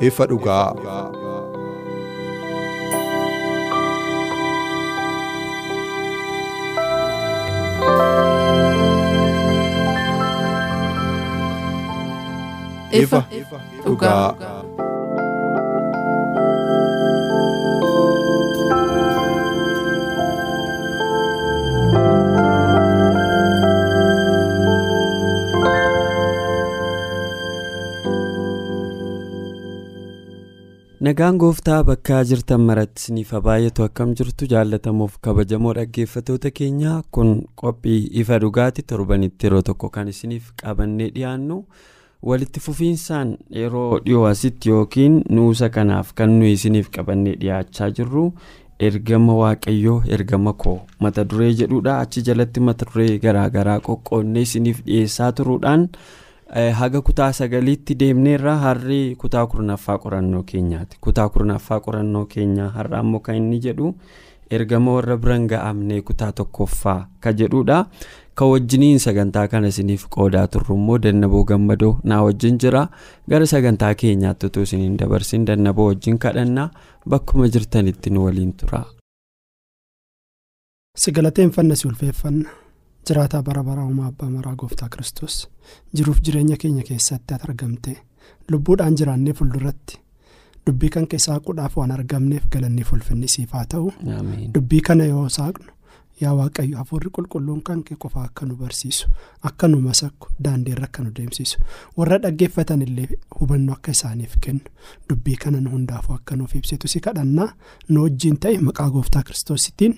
Ifa dhugaa. ifa dhugaa. Nagaan gooftaa bakka jirtan maratti isiniif baay'atu akkam jirtu jaallatamuuf kabajamoo dhaggeeffatoota keenya kun qophii ifa dhugaati torbanitti yeroo tokko kan isiniif qabannee dhiyaannu walitti fufiinsaan yeroo dhiyoo asitti yookiin nuusa kanaaf kan nuyi isiniif qabannee dhiyaachaa jirru ergama waaqayyoo ergama koo mata duree jedhudha achi jalatti mata duree garaagaraa qoqqoonnee isiniif dhiyeessaa turuudhaan. Haga kutaa sagaliitti deemneerra harri kutaa kurnaffaa qorannoo keenyaati kutaa kurnaffaa qorannoo keenyaa har'a ammoo kan inni jedhu ergama warra biran ga'amnee kutaa tokkoffaa ka jedhudha ka wajjiniin sagantaa kana isiniif qoodaa turru immoo dannaboo gammadoo naa wajjin jira gara sagantaa keenyaatti utuu isiniin dabarsin dannaboo wajjin kadhannaa bakkuma jirtanitti nu waliin tura. si galateeffanna si ulfeeffanna. Jiraataa bara baraa uumaa abbaa maraa gooftaa kiristoos jiruuf jireenya keenya keessatti ati argamte lubbuudhaan jiraannee fuulduratti dubbii kan keessaa quudhaaf waan argamneef galannii ulfinni siif haa ta'u dubbii kana yoo saaqnu yaa waaqayyo hafuurri qulqulluun kan kee qofaa akka nu barsiisu akka nu masakku daandiirra akka nu deemsisu warra dhaggeeffatan illee hubannoo akka isaaniif kennu dubbii kana nu hundaafuu akka nuuf ibsitu si kadhannaa nu wajjiin ta'e maqaa gooftaa kiristoosittiin.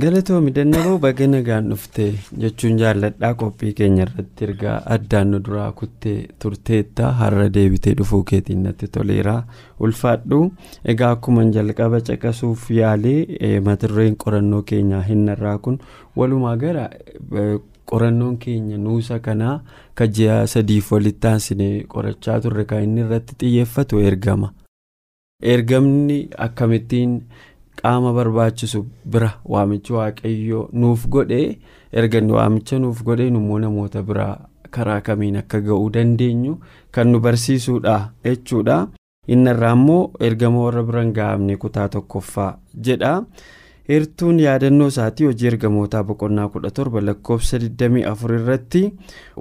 Galatoomi dannaboo baga nagaan dhufte jechuun jaalladhaa qophii keenya irratti ergaa addaan nu duraa kuttee turteetta har'a deebitee dhufuu keetiin natti toleera ulfaadhu egaa akkuma jalqaba caqasuuf yaalee mata dureen qorannoo keenyaa hinnarraa kun walumaa gara qorannoon keenya nuusa kanaa ka ji'a sadiif walitti aansinee qorachaa turre kan inni irratti xiyyeeffatu ergama ergamni akkamittiin. Qaama barbaachisu bira waamichi waaqayyoo nuuf godhee erga waamicha nuuf godhee immoo namoota biraa karaa kamiin akka ga'uu dandeenyu kan nu barsiisudha jechuudha innarraa immoo ergama warra biran ga'amne kutaa tokkoffaa jedha heertuun yaadannoo isaatii hojii ergamootaa boqonnaa 17 lakkoofsa 24 irratti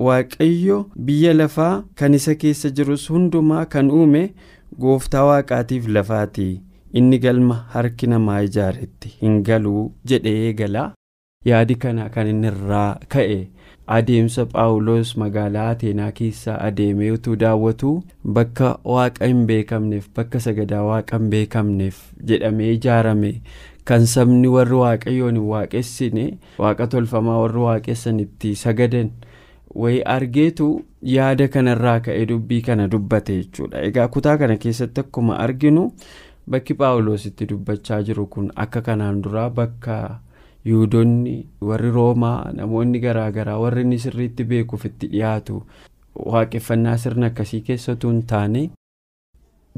waaqayyo biyya lafaa kan isa keessa jirus hundumaa kan uume gooftaa waaqaatiif lafaati. Inni galma harki namaa ijaaretti hin galuu jedhee eegala yaadi kana kan inni irraa ka'e adeemsa paawuloos magaalaa ateenaa keessaa adeemee utuu daawwatu bakka waaqa hin beekamneef bakka sagadaa waaqa hin beekamneef jedhamee ijaarame kan sabni warri waaqayyoon hin waaqessine waaqa tolfamaa warri waaqessan itti sagadan wayi argeetu yaada kanarraa ka'e dubbii kana dubbate jechuudha egaa kutaa kana keessatti akkuma arginu. Bakki paawuloos itti dubbachaa jiru kun akka kanaan duraa bakka yuudonni warri roomaa namoonni garaagaraa warri inni sirriitti beekuuf itti dhiyaatu waaqeffannaa sirna akkasii keessattuu hin taane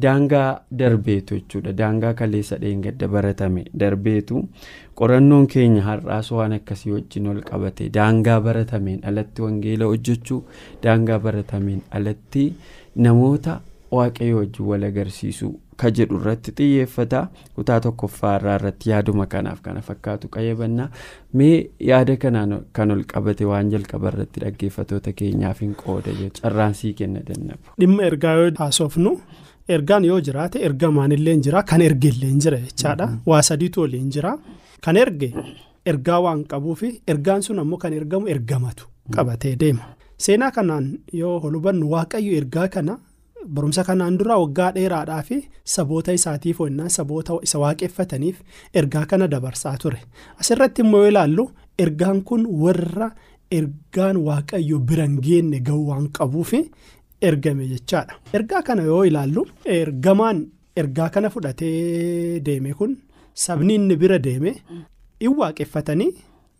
daangaa darbeetu jechuudha. Daangaa kaleessa dheengadda baratame darbeetu qorannoon keenya har'aas waan akkasii wajjin ol qabate daangaa baratameen alatti wangeela hojjechuu daangaa baratameen alatti namoota waaqayyo wajjin wal agarsiisu ka jedhu irratti xiyyeeffata. Kutaa tokkoffaa irraa irratti yaaduma kanaaf kana fakkaatu qayyabannaa mee yaada kanaan kan ol qabate waan jalqaba irratti dhaggeeffatoota keenyaaf hin qooda carraansii kenna dandabu. dhimma ergaa yoo haasofnu ergaan yoo jiraate ergamaan illee jira kan erge illee jira jechaadha. Waa sadiitu waliin jira kan erge ergaa waan qabuufi ergaan sun ammoo kan ergamu ergamatu qabatee deema. Seenaa kanaan yoo hubannu waaqayyo ergaa kana barumsa kanaan dura waggaa dheeraadhaa fi saboota isaatiif hojjannaan saboota isa waaqeffataniif ergaa kana dabarsaa ture asirratti immoo ilaallu ergaan kun warra ergaan waaqayyo biran geenne ga'uu waan qabuuf ergame jechaadha ergaa kana yoo ilaallu ergamaan ergaa kana fudhatee deeme kun sabni inni bira deeme in waaqeffatanii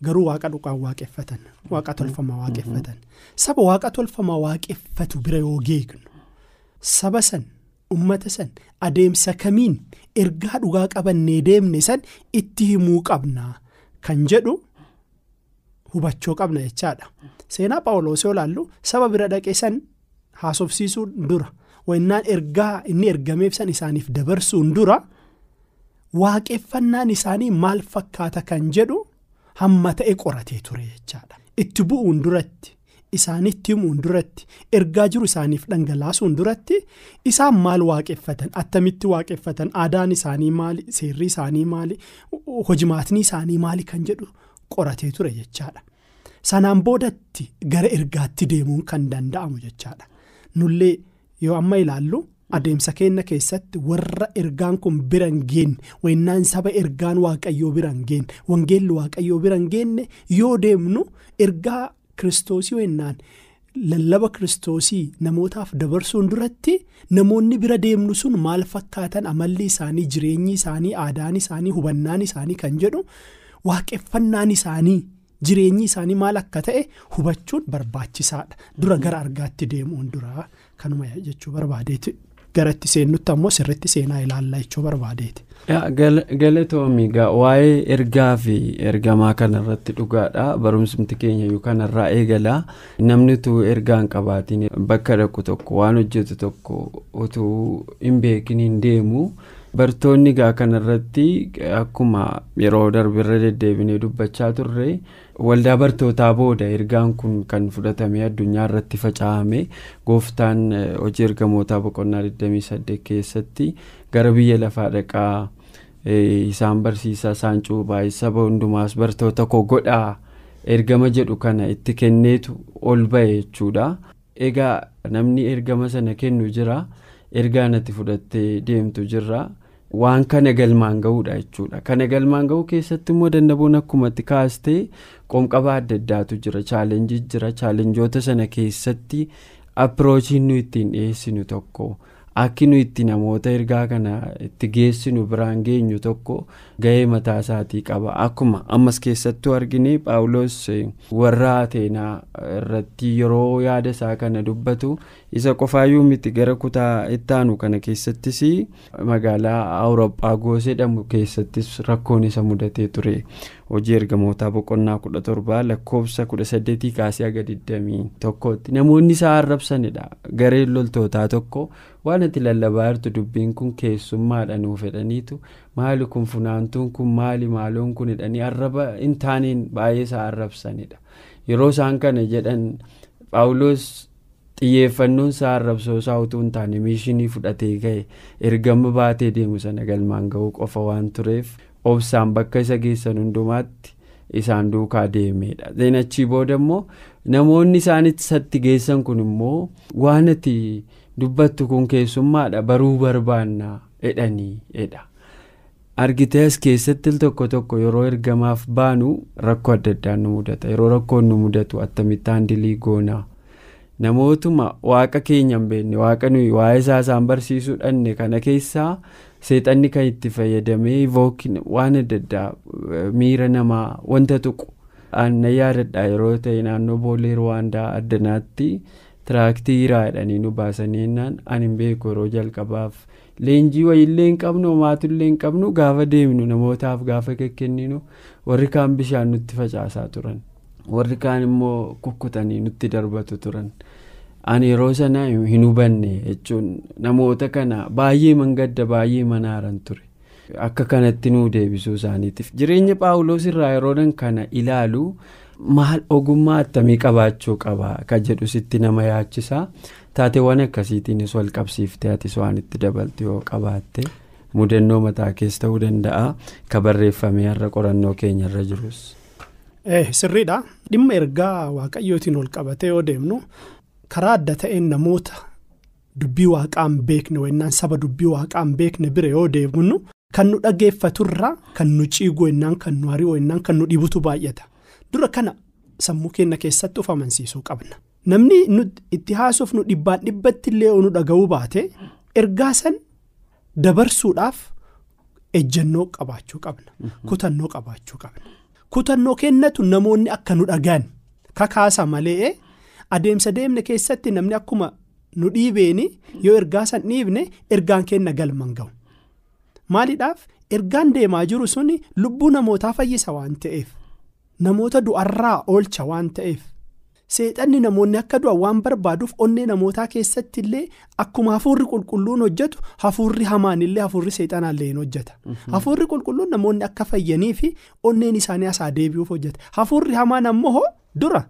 garuu waaqa dhugaan waaqeffatan waaqa tolfamaa waaqeffatan saba waaqa tolfamaa waaqeffatu bira yoo geegnu. Saba san ummata san adeemsa kamiin ergaa dhugaa qabannee deemne san itti himuu qabna. Kan jedhu hubachuu qabna jechaadha. Seenaa paawuloos yoo ilaallu saba bira dhaqee san haasofsiisuun dura. Wannaan ergaa inni ergameef san isaaniif dabarsuun dura waaqeffannaan isaanii maal fakkaata kan jedhu hamma ta'e qoratee ture jechaadha. Itti bu'uun duratti. Isaanitti himuun duratti ergaa jiru isaaniif dhangalaasuun duratti isaan maal waaqeffatan? Attamitti waaqeffatan? Aadaan isaanii maali? Seerri isaanii maali? Hojimaatni isaanii maali kan jedhu qoratee ture jechaadha. Sanaan boodatti gara ergaatti deemuun kan danda'amu jechaadha. Nullee yoo amma ilaallu adeemsa keenya keessatti warra ergaan kun biran geenne wannaan saba ergaan waaqayyoo biran geenne wangeelli waaqayyoo biran geenne yoo deemnu ergaa. Kiristoosii wennaan lallaba kiristoosii namootaaf dabarsuun duratti namoonni bira deemnu sun maal fakkaatan? Amalli isaanii jireenyi isaanii aadaan isaanii hubannaan isaanii kan jedhu waaqeffannaan isaanii jireenyi isaanii maal akka ta'e hubachuun barbaachisaadha. Dura gara argaatti deemuun dura kanuma jechuu barbaadeeti. Garatti seennutti ammoo sirriitti seenaa ilaallaa jechuu barbaadeeti. Galatoomi waa'ee ergaa fi ergamaa kanarratti dhugaadha. Barumsumti keenya iyyuu kanarraa eegalaa namnitu ergaa hin qabaatiin bakka dhaqu tokko waan hojjetu tokko utuu hin beekin hin deemu bartoonni gaa kanarratti akkuma yeroo darbirra deddeebinee dubbachaa turre waldaa bartootaa booda ergaan kun kan fudhatamee addunyaa irratti faca'ame gooftaan hojii ergamootaa boqonnaa 28 keessatti gara biyya lafaa dhaqaa. isaan barsiisaa isaan cuubaa saba hundumaas bartoota koo godhaa ergama jedhu kana itti kenneetu ol ba'e jechuudha egaa namni ergama sana kennu jira ergaa natti fudhattee deemtu jirra waan kana galmaan ga'uudha jechuudha. Kana galmaan ga'uu keessatti immoo dandaboon akkumatti kaastee qomqabaa adda addaatu jira. Chaalenjii jira. Chaalenjoota sana keessatti apiroochiin nu ittiin dhiyeessinu tokko. Akki nu itti namoota ergaa kana itti geessinu biraan geenyu tokko ga'ee mataa isaatii qaba. Akkuma ammas keessattuu argine paawuloos warra ateenaa irratti yeroo yaada isaa kana dubbatu isa qofaayyuu miti gara kutaa ittaanu kana keessattis magaalaa awurooppaagoos jedhamu keessattis rakkoon isa mudatee ture. Hojii ergamootaa boqonnaa kudha torbaa lakkoofsa kudha saddeetii kaasee haga digdamii tokkotti namoonni isaa arrabsanidha. Gareen loltootaa tokko waan ati lallabaa jirtu dubbiin kun keessummaadha nuuf fedhaniitu. Maali kun funaantuun kun maali? Maaloon kun jedhanii arraba hin baay'ee isaa arrabsanidha. Yeroo isaan kana jedhan paawuloos xiyyeeffannoon isaa arrabsoo isaa utuu hin taane miishinii fudhatee ga'e. Ergama baatee deemu sana galmaan ga'uu qofa waan tureef obsaan bakka isa geessan hundumaatti isaan duukaa deemedha zeenachii booda immoo namoonni isaanitti isatti geessan kun immoo waan ati dubbattu kun keessummaadha baruu barbaanna jedhanii jedha argitee as keessatti tokko tokko yeroo ergamaaf baanu rakkoo adda addaan nu mudata yeroo rakkoon nu mudatu akkamittaan dilii goonaa. Namootuma waaqa keenya hin beekne waaqa nuyi waa'ee isaa isaan barsiisuu dhanne kana keessaa seexanni kan itti fayyadamee vookin waan adda addaa miira namaa wanta tuqu. Aannan yaadadha yeroo ta'e naannoo boolee ruwaandaa addanaatti tiraaktii hiraa jedhanii nu baasanii jennaan ani hin beeku yeroo jalqabaaf. Leenjii wayiillee hin qabnu homaatullee hin qabnu gaafa deemnu namootaaf gaafa kenninu warri kaan bishaan nutti facaasaa turan. Warri kaan immoo kukkutanii nutti darbatu turan. ani yeroo sana hin hubanne jechuun namoota kana baay'ee mangadda baay'ee manaaran ture. Akka kanatti nuu deebisuu isaaniitiif. Jireenya paawuloos irraa yeroodhan kana ilaalu maal ogummaa attamii qabaachuu qaba ka jedhu sitti nama yaachisa taateewwan akkasiitiinis wal qabsiiftee atis waan itti dabaltu yoo qabaatte mudannoo mataa keessa ta'uu danda'a ka barreeffamee har'a qorannoo keenyarra jirus. sirriidha dhimma ergaa waaqayyootiin ol qabatee yoo deemnu. karaa adda ta'een namoota dubbii waaqaan beekne wennaan saba dubbii waaqaan beekne bira yoo deemnu kan nu dhageeffaturraa kan nu ciigu wennaan kan nu ari'u wennaan kan nu dhibutu baay'ata dura kana sammuu keenya keessatti of amansiisuu qabna. Namni itti haasuuf nu dhibbaan dhibbatti illee nu dhaga'uu baate ergaa san dabarsuudhaaf ejjennoo qabaachuu qabna. Kutannoo qabaachuu qabna. Kutannoo kennatu namoonni akka nu dhagaan kakaasa malee adeemsa deemne keessatti namni akkuma nu dhiibeeni yoo ergaa san dhiibne ergaan kenna galman ga'u. Maaliidhaaf ergaan deemaa jiru suni lubbuu namootaa fayyisa waan ta'eef namoota du'arraa oolcha waan ta'eef. seexanni namoonni akka du'an waan barbaaduuf onnee namootaa keessatti illee akkuma hafuurri qulqulluun hojjetu hafuurri hamaan illee hafuurri seexanaallee hin hojjeta. Hafuurri qulqulluun namoonni akka fayyanii fi onneen isaanii asaa deebi'uuf hojjeta. Hafuurri hamaan ammoo dura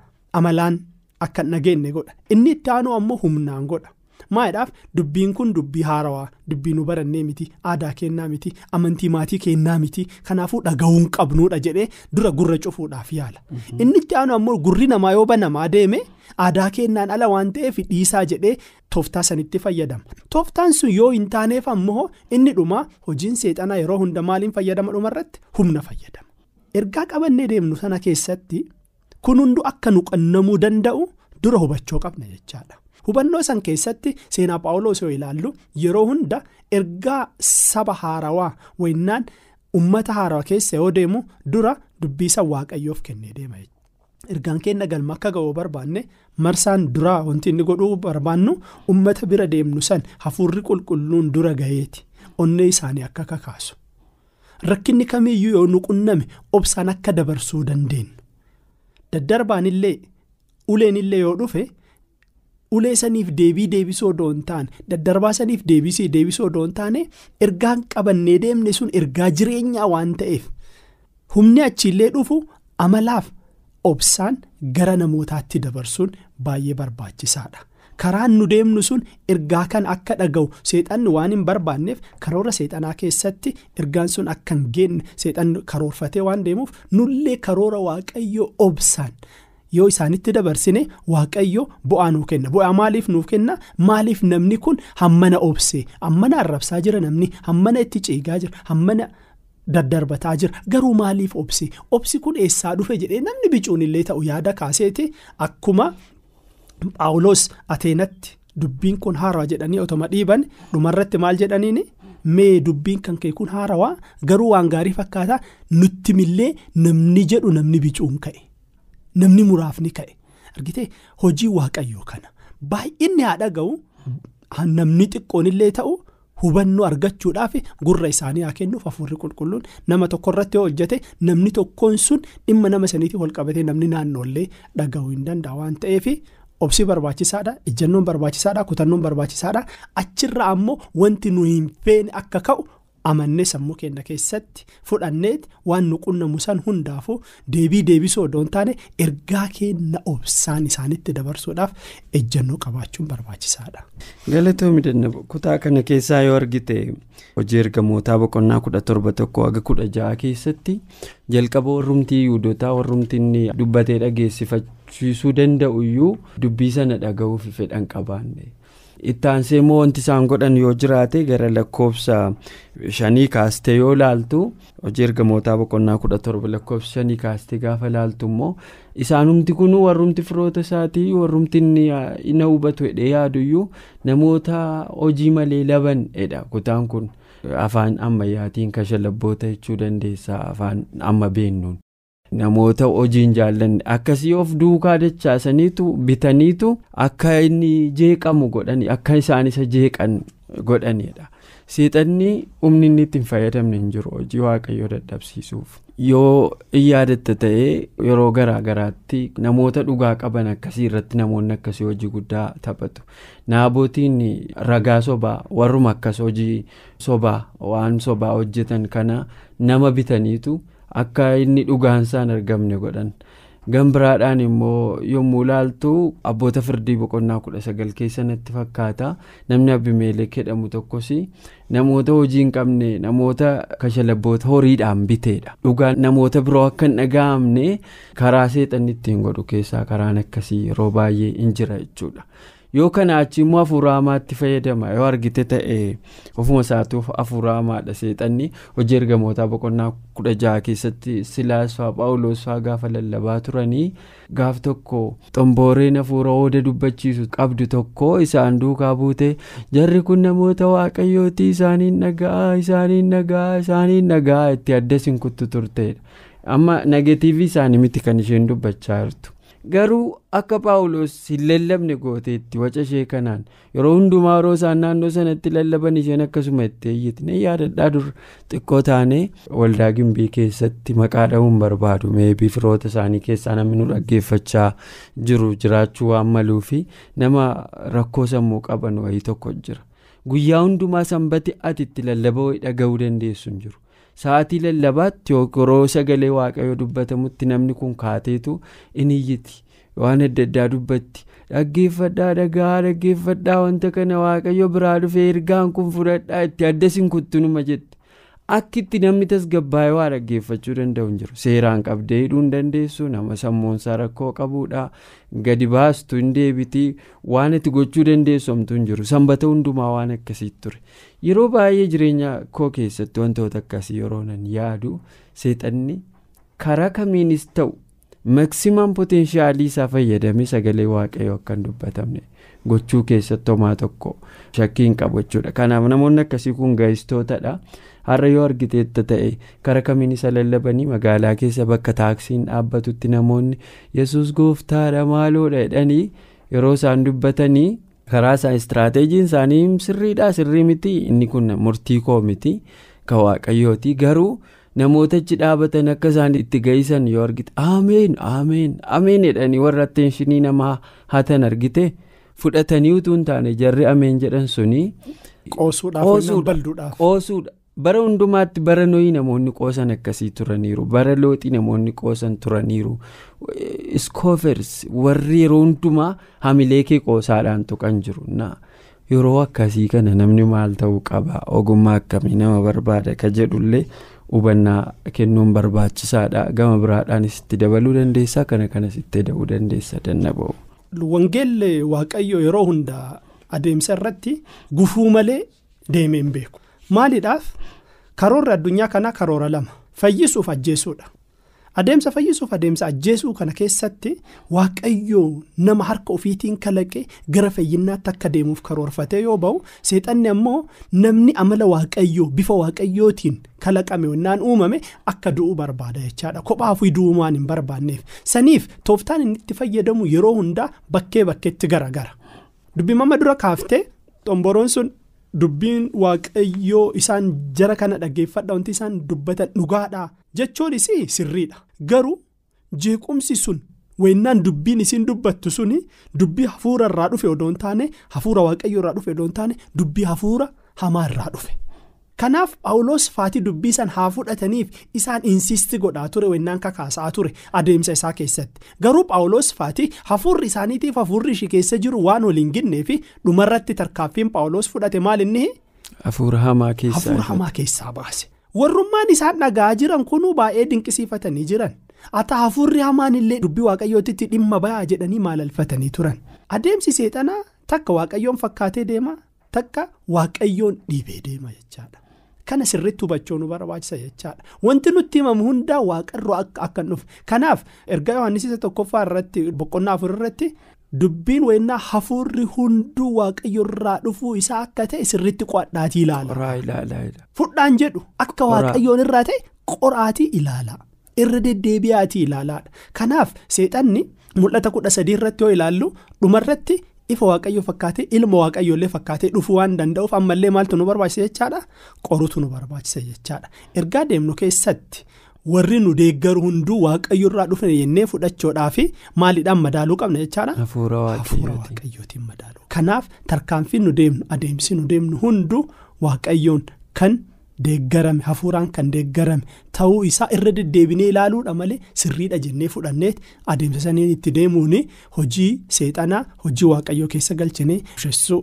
amalaan akka hin dhageenye godha. Inni itti aanu ammoo humnaan godha maayidhaaf dubbiin kun dubbii haarawaa dubbii nu barannee miti aadaa kennaa miti amantii maatii kennaa miti. Kanaafuu dhaga'uun qabnuudha jedhee dura gurra cufuudhaaf yaala. Inni itti aanu ammoo gurri namaa yoo banamaa deeme aadaa kennaan ala waan ta'eef dhiisaa jedhee tooftaa sanitti fayyadama. Tooftaan sun yoo hin taaneef ammoo inni dhumaa hojiin seexanaa yeroo hunda maaliin fayyadama dhumarratti humna fayyadama. Ergaa qabannee deemnu sana keessatti kun hundu akka nu qannamuu danda'u dura hubachuu qabna jechaadha. Hubannoo san keessatti seenaa paawuloos yoo ilaallu yeroo hunda ergaa saba haarawaa wennaan ummata haarawaa keessa yoo deemu dura dubbii san waaqayyoof kennee deema ergaan kenna galma akka ga'uu barbaanne marsaan duraa wanti inni godhuu barbaannu ummata bira deemnu san hafuurri qulqulluun dura ga'eeti. Onnee isaanii akka kakaasu. Rakkinni kamiiyyuu yoo nu qunname obsaan akka dabarsuu dandeenyu. Daddarbaan illee uleen illee yoo dhufe. Ulee saniif deebii deebisoo odoo hin taane daddarbaa saniif deebisii deebisoo odoo hin taane ergaan qabannee deemne sun ergaa jireenyaa waan ta'eef humni achiillee dhufu amalaaf obsaan gara namootaatti dabarsuun baay'ee barbaachisaadha. karaan nu deemnu sun ergaa kan akka dhaga'u seexanni waan hin barbaanneef karoora seexanaa keessatti ergaan sun akka hin geenne seexanni karoorfatee waan deemuuf nullee karoora waaqayyoo obsaan. Yoo isaanitti dabarsine waaqayyo bu'aa nuuf kenna. Bu'aa maaliif nuuf kenna? Maaliif namni kun hammana obsee hammana arrabsaa jira namni hammana itti ciigaa jira hammana daddarbataa jira. Garuu maaliif obsee? Obsi kun eessaa dhufe jedhee namni bicuun illee ta'u yaada kaaseeti akkuma paawuloos ateenatti dubbiin kun haarawaa jedhanii otoma dhiiban dhumarratti maal jedhaniini mee dubbiin kan kee kun haarawaa? Garuu waan gaarii fakkaataa? Nutti millee namni jedhu namni bicuun ka'e. Namni muraafni ka'e. Argitee hojii waaqayyoo kana. Baay'inni haa dhaga'u. Namni xiqqoon illee ta'u hubannoo argachuudhaaf gurra isaanii haa kennuuf hafuurri qulqulluun nama tokko irratti hojjete namni tokkoon sun dhimma nama saniitiin wal qabatee namni naannoollee dhaga'uu hin danda'a. Waan ta'eef obsi barbaachisaadha ejjannoon barbaachisaadha kutannoon barbaachisaadha. Achirra ammoo wanti nu hin feene akka ka'u. Amannee sammuu keenya keessatti fudhanneet waan nu qunnamu san hundaafuu deebii deebisoo odoo hin taane ergaa keenya obsaan isaanitti dabarsuudhaaf ejjannoo qabaachuun barbaachisaadha. galatoomii danda'a kutaa kana keessaa yoo argite hojii ergamootaa boqonnaa kudha torba tokko haga kudha ja'a keessatti jalqaba warrumtii yuudotaa warrumtii inni dubbatee dhageessifachiisuu danda'u iyyuu dubbii sana dhaga'uuf fedhan qabaanne. Ittaansee immoo wanti isaan godhan yoo jiraate gara lakkoofsa shanii kaastee yoo laaltu hojii ergamootaa boqonnaa kudha torba lakkoofsa shanii kaastee gaafa laaltu immoo isaanumti kun warrumti firoota isaatii warrumti inni hubatu hidhee yaaduyyuu namoota hojii malee laban jedha kutaan kun afaan ammayyaatiin kashalabboota jechuu dandeessaa afaan amma beennuun. Namoota hojiin jaallanne. Akkasii of duukaa dachaasaniitu bitaniitu akka inni jeeqamu godhani akka isaan isa jeeqan godhanidha seexanni humni inni ittiin fayyadamne hin jiru hojii waaqayyoo dadhabsiisuuf. Yoo in yaadatta ta'ee yeroo garaa garaatti namoota dhugaa qaban akkasii irratti namoonni akkasii hojii guddaa taphatu. Naabotiin ragaa sobaa warruma akkas hojii sobaa waan sobaa hojjetan kana nama bitaniitu. Akka inni dhugaansaan argamne godhan. Gambiraadhaan immoo yommuu laaltu abboota firdii boqonnaa kudha sagal keessa natti fakkaata. Namni abimeelek jedhamu tokkos namoota hojii hin qabne namoota kashalabboota horiidhaan biteedha. Dhugaan namoota biroo akka hin dhaga'amne karaa seexanni ittiin godhu keessaa karaan akkasii yeroo baay'ee hin jira jechuudha yoo kana achi immoo hafuura hamaatti fayyadama. Yoo argite ta'e ofuma isaatuuf hafuura hamaadha seexanni hojii ergamootaa boqonnaa kudha jaha keessatti silaas fa'aa phaawulos fa'aa gaafa lallabaa turanii gaaf tokko xombooreen hafuura hooda dubbachiisu qabdu tokko isaan duukaa buute. Jarri kun namoota waaqayyooti isaaniin nagaa isaaniin nagaa isaaniin nagaa itti adda isin kuttu turteedha. Amma negatiivii isaanii miti kan isheen dubbachaa jirtu. Garuu akka paawulos hin lallabne gooteetti waca ishee kanaan yeroo hundumaa yeroo isaan naannoo sanatti lallaban isheen akkasuma itti eeyyiti ni yaadadhaa dur xiqqoo taane waldaa gimbii keessatti maqaa dha'uun barbaadu. Meebii firoota isaanii keessaa namni nu dhaggeeffachaa jiru jiraachuu waan maluu fi nama rakkoo sammuu qaban wayii tokko jira. Guyyaa hundumaa sanbati ati itti lallaba wayii dhaga'uu dandeessu hin jiru. Sa'aatii lallabaatti yeroo sagalee waaqayyoo dubbatamutti namni kun kaateetu in iyyiti. Waan adda addaa dubbatti dhaggeeffadhaa dhagaa dhaggeeffadhaa wanta kana waaqayyo biraa dhufee ergaan kun fudhadhaa itti adda isin kuttunuma jette akka itti namni tasgabbaa'ee dhaggeeffachuu danda'u hin jiru. Seeraan qabdee hidhuu hin dandeessu nama sammuunsaa rakkoo qabuudha. Gadi baastu hin deebitii waan itti gochuu dandeessu homtuu hin jiru. Sanbata hundumaa waan akkasii ture. Yeroo baay'ee jireenya koo keessatti wantoota akkasii yeroo nan yaadu. Seexanni karaa kamiinis ta'u maksimaam poteenshaalii isaa fayyadamee sagalee waaqayyoo akka hin dubbatamne gochuu keessatti homaa tokko shakkii hin qabu jechuudha. Kanaaf namoonni akkasii kun ga'istootadha. Har'a yoo argiteetta ta'e karaa kamiin isa lallabanii magaalaa keessa bakka taaksiin dhaabbatutti namoonni yesus gooftaadha maaloodha jedhanii yeroo isaan dubbatanii karaa isaa istiraateejiin isaanii sirriidha sirrii miti. Inni kun murtii koo miti. Ka waaqayyooti garuu namoota achi dhaabatan akka isaan itti ga'isan yoo argite ameen ameen ameen jedhanii warra atteenshinii namaa hatan argite. Fudhatanii utuu hin taane jarri ameen jedhan suni. qoosuudha. Bara hundumaatti bara noyii namoonni qoosan akkasii turaniiru. Bara looxii namoonni qoosan turaniiru. Iskoofers warri yeroo hundumaa hamilee kee qoosaadhaan tuqan jiru? Yeroo akkasii kana namni maal ta'uu qaba? Ogummaa akkamii nama barbaada? Ka jedhullee hubannaa kennuun barbaachisaadha. Gama biraadhaanis itti dabaluu dandeessaa? Kana kanas itti da'uu dandeessa? Dannaba'u. wangeelli waaqayyo yeroo hundaa adeemsa irratti gufuu malee deemee hin beeku. Maaliidhaaf? Karoorri addunyaa kanaa karoora lama. Fayyisuuf ajjeesuudha. Adeemsa fayyisuuf adeemsa ajjeesuu kana keessatti waaqayyoo nama harka ofiitiin kalaqe gara fayyinaatti akka deemuuf karoorfatee yoo ba'u seexanni ammoo namni amala waaqayyoo bifa waaqayyootiin kalaqame wannaan uumame akka du'uu barbaada jechaadha. Kophaafuu du'uu waan hin barbaanneef. Saniif tooftaan inni itti fayyadamu yeroo hundaa bakkee bakkeetti garagara. Dubbii mama dura kaaftee xomboroon sun. Dubbiin waaqayyoo isaan jara kana dhaggeeffadha wanti isaan dubbatan dhugaadha jechuunis sirriidha garuu jeequmsi sun wennaan dubbiin isiin dubbattu suni dubbii hafuura irraa dhufe odoo hin taane hafuura waaqayyoo irraa dhufe odoo hin taane dubbii hafuura hamaa irraa dhufe. Kanaaf paawuloos faatii dubbii san haa fudhataniif isaan insisti godhaa ture wennaan kakaasaa ture adeemsa isaa keessatti. Garuu paawuloos faatii hafuurri isaaniitiif hafuurri ishii keessa jiru waan waliin ginnee fi dhumarratti tarkaaffiin paawuloos fudhate maal inni. hafuura hamaa keessaa baase. Warrummaan isaan dhagaa jiran kunuu baay'ee dinqisiifatanii jiran. Ata hafuurri hamaan illee dubbii waaqayyootitti dhimma bayaa jedhanii maalalfatanii turan. Adeemsi seexanaa takka waaqayyoon fakkaatee deema takka waaqayyoon dhiibee deema jechaadha. Kana sirriitti hubachuu nu barbaachisa jechaadha. Wanti nutti himamu hundaa waaqarroo akka dhufe kanaaf erga yohaannis isa tokkoffaa irratti boqonnaa afur irratti dubbiin wennaa hafuurri hunduu waaqayyo irraa dhufuu isaa akka ta'e sirriitti qo'adhaatii ilaala. Fudhaan jedhu akka waaqayyoon irraa ta'e qoraatii ilaala. Irra deddeebi'aatii ilaalaadha. Kanaaf seexanni mul'ata kudha sadii irratti yoo ilaallu dhumarratti. Ifa waaqayyo fakkaatee ilma waaqayyoollee fakkaatee dhufuu waan danda'uuf ammallee maaltu nu barbaachisa jechaadha qorutu nu barbaachisa jechaadha ergaa deemnu keessatti warri nu deeggaru hunduu waaqayyo irraa dhufne jennee fudhachuudhaaf maaliidhaan madaaluu qabna jechaadha. hafuura waaqayyootiin madaaluu kanaaf tarkaanfiin nu deemnu adeemsi nu deemnu hunduu waaqayyoon kan. Deeggarame hafuuraan kan deeggarame. Ta'uu isaa irra deddeebinee ilaaluudha malee sirriidha jennee fudhanneet adeemsa saniin itti deemuun hojii seexanaa hojii waaqayyoo keessa galchinee bushessuu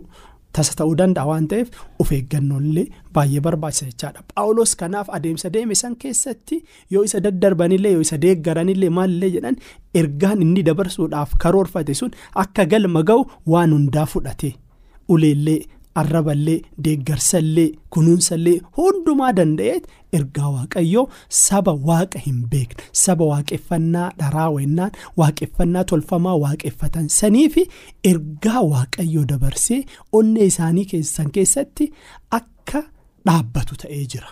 tasa ta'uu danda'a waan ta'eef of eeggannollee baay'ee barbaachisa jechaadha. Paawulos kanaaf adeemsa deeme san keessatti yoo isa daddarbanillee yoo isa deeggaranillee maalillee jedhan ergaan inni dabarsuudhaaf karoorfate sun akka galma ga'u waan hundaa fudhate. Uleellee arraballee deeggarsallee kunuunsallee hundumaa danda'eet ergaa waaqayyoo saba waaqa hin beekne saba waaqeffannaa dharaa wennaan waaqeffannaa tolfamaa waaqeffatan sanii fi ergaa waaqayyoo dabarsee onnee isaanii keessan keessatti akka dhaabbatu ta'ee jira.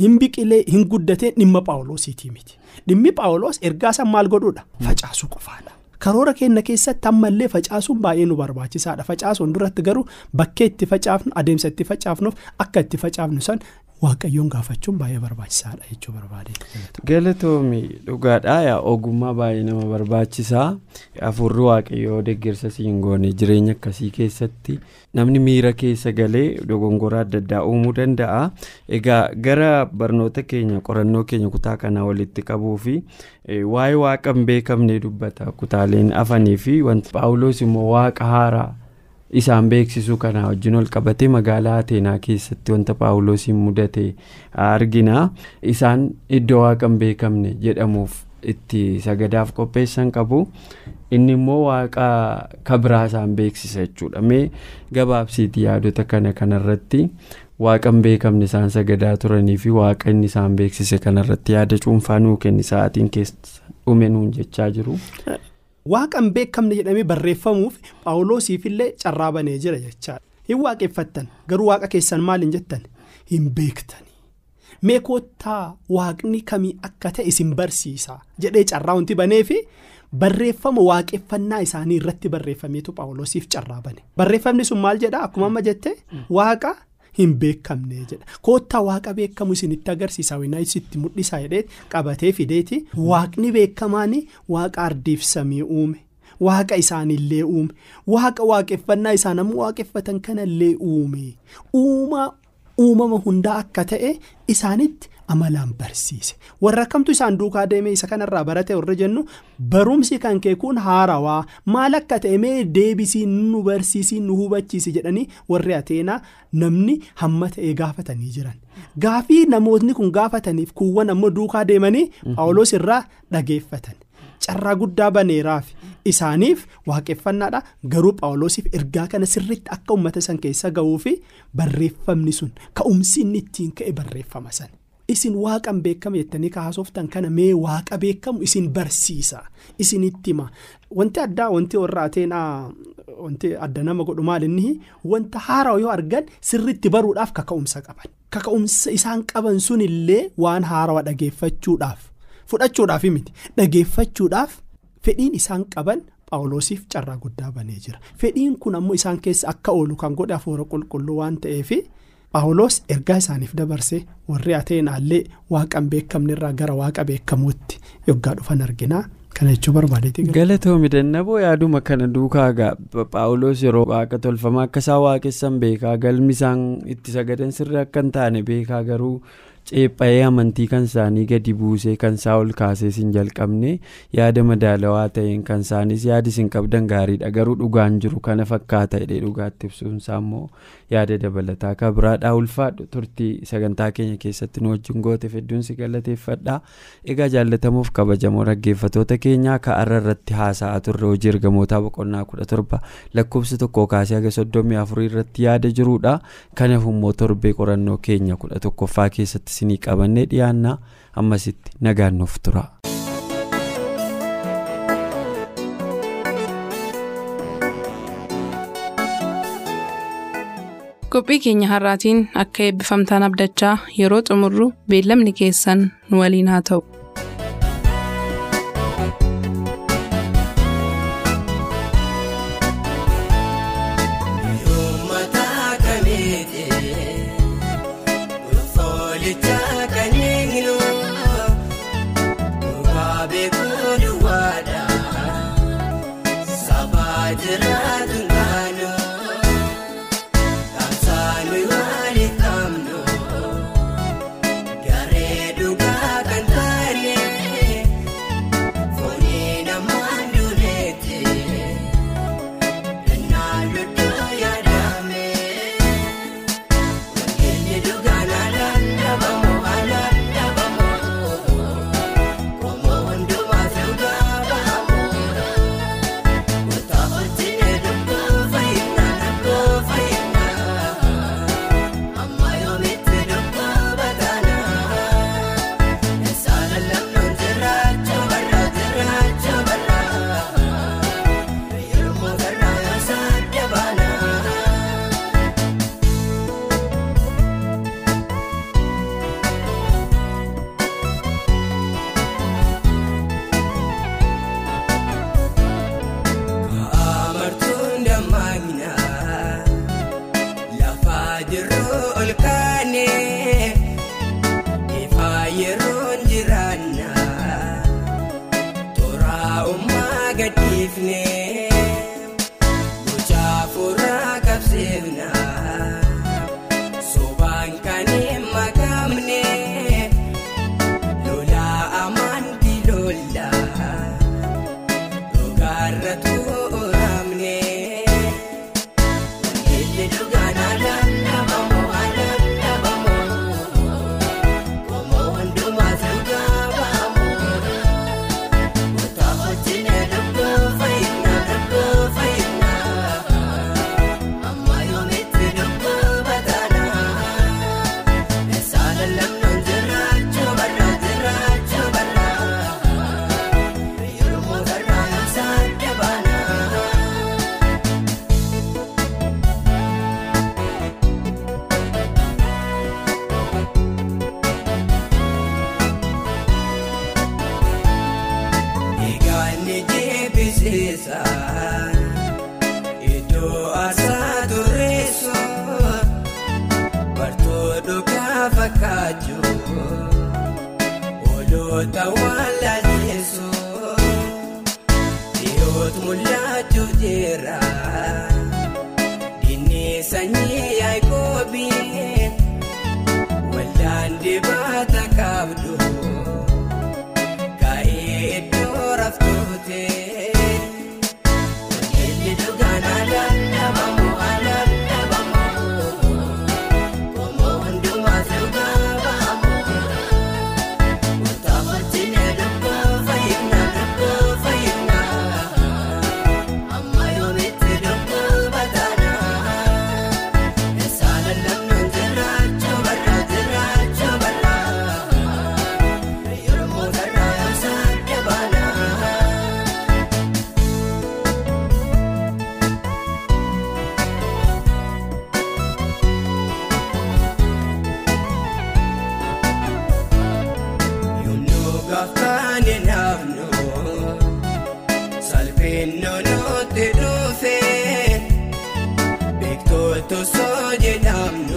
hin biqilee hin guddatee dhimma paawuloosiitii miti dhimmi paawuloos ergaa san maal godhuudha facaasuu qofaadha. Karoora keenya keessatti ammallee facaasuun baay'ee nu barbaachisaadha. Facaasuun duratti garuu bakkee itti facaafnu adeemsa itti facaafnuuf akka itti facaafnu san waaqayyoon gaafachuun baay'ee barbaachisaadha jechuu barbaade. galatoomi dhugaadhaa yaa ogummaa baay'ee nama barbaachisaa afurri waaqayyoo deeggarsa siin goone jireenya akkasii keessatti namni miira keessa galee dogongoraa adda addaa uumuu danda'a egaa gara barnoota keenya qorannoo keenya kutaa kanaa walitti qabuu fi waa'ee waaqa hin beekamne dubbata kutaaleen afanii fi wanti paawuloos immoo waaqa haaraa. Isaan beeksisuu kana wajjin ol qabatee magaalaa ateenaa keessatti wanta paawuloosiin mudate. Argina. Isaan iddoo waaqa hin beekamne jedhamuuf itti sagadaaf qopheessan qabu. Inni immoo waaqa kabiraa isaan beeksisa jechuudha. Mee gabaabsiiti yaadota kana kanarratti waaqa hin beekamne isaan sagadaa turanii fi waaqa inni isaan beeksise kanarratti yaada cuunfaa nuu kenni. Sa'aatiin keessa dhume nuun jechaa jiru. Waaqa hin beekamne jedhamee barreeffamuuf paawuloosiif illee carraa banee jira jechaadha hin waaqeffattan garuu waaqa keessan maal hin jettan? Hin beektanii mee koottaa waaqni kamii akka ta'e isin barsiisa? Jedhee carraa wanti banee fi barreeffama waaqeffannaa isaanii irratti barreeffameetu paawuloosiif carraa bane barreeffamni sun maal jedha akkuma amma jette waaqa. Hin beekamne jedha. Koottaa waaqa beekamu isinitti agarsiisa winaa isitti mul'isaa jedhee qabatee fideeti. Waaqni beekamaan waaqa ardiif samii uume. Waaqa isaanillee uume. Waaqa waaqeffannaa isaan ammoo waaqeffatan kanallee uume. Uumaa uumama hundaa akka ta'e isaanitti amalaan barsiise warra akkamtu isaan duukaa deemee isa kanarraa barate warra jennu barumsi kan kee kun haarawaa maal akka ta'e mee deebisii nu barsiisii nu hubachiisi jedhanii warri ateenaa namni hamma ta'e gaafatanii jiran gaafii namootni kun gaafataniif kuuwwan ammoo duukaa deemanii paawuloos irraa dhageeffatan. carraa guddaa baneeraaf isaaniif waaqeffannaadha garuu paawuloosiif ergaa kana sirriitti akka uummata san keessa ga'uu fi barreeffamni sun ka'umsi inni ittiin ka'e barreeffama san. Isin waaqan beekame jettanii kaasoftan kana mee waaqa beekamu isin barsiisa. Isinitti hima wanti addaa wanti warra ateenaa wanti adda nama godhu maal inni wanta haaraa yoo argan sirriitti baruudhaaf kaka'umsa qaban. Kaka'umsa isaan qaban sunillee waan haarawaa dhageeffachuudhaaf. Fudhachuudhaaf miti. Dhageeffachuudhaaf fedhiin isaan qaban paawuloosiif carraa guddaa banee jira. Fedhiin kun ammoo isaan keessa akka oolu kan godhe hafuura qulqulluu waan ta'eef. Paawuloos ergaa isaaniif dabarsee warri ateenaallee waaqa hin beekamne irraa gara waaqa beekamuutti yoggaa dhufan arginaa kana jechuu barbaadeeti. galatoomi dannaboo yaaduma kana duukaa paawuloos yeroo waaqa tolfamaa akka isaan waaqessan beekaa galmi isaan itti sagadan sirrii akka hin taane beekaa garuu ceepha'ee amantii kan isaanii gadi buusee kan isaa ol kaasee hin jalqabne yaada madaalawaa ta'een kan isaanis yaadi isin qabdan gaariidha. Garuu dhugaan jiru kana fakkaata jedhee dhugaatti ibsuunsaa immoo yaada dabalataa kan biraadhaa ulfaadhu. Turtii sagantaa keenya keessatti nu wajjin goote hedduun si galateeffadha egaa jaallatamuuf kabajamoo dhaggeeffatoota keenyaa ka'arra irratti haasa'aa turre hojii ergamootaa boqonnaa kudha torba lakkoofsa tokkoo kaasee haga soddomii afurii irratti yaada jiruudha. Kanaaf immoo torbee qorannoo keenya kudha tokkoffaa keessatti isinii qabannee dhiyaannaa ammasitti nagaan nuuf tura. qophii keenya har'aatiin akka eebbifamtaan abdachaa yeroo xumurru beellamni keessan nu waliin haa ta'u. It's nuti dhufee beektoota osoo jedhamnu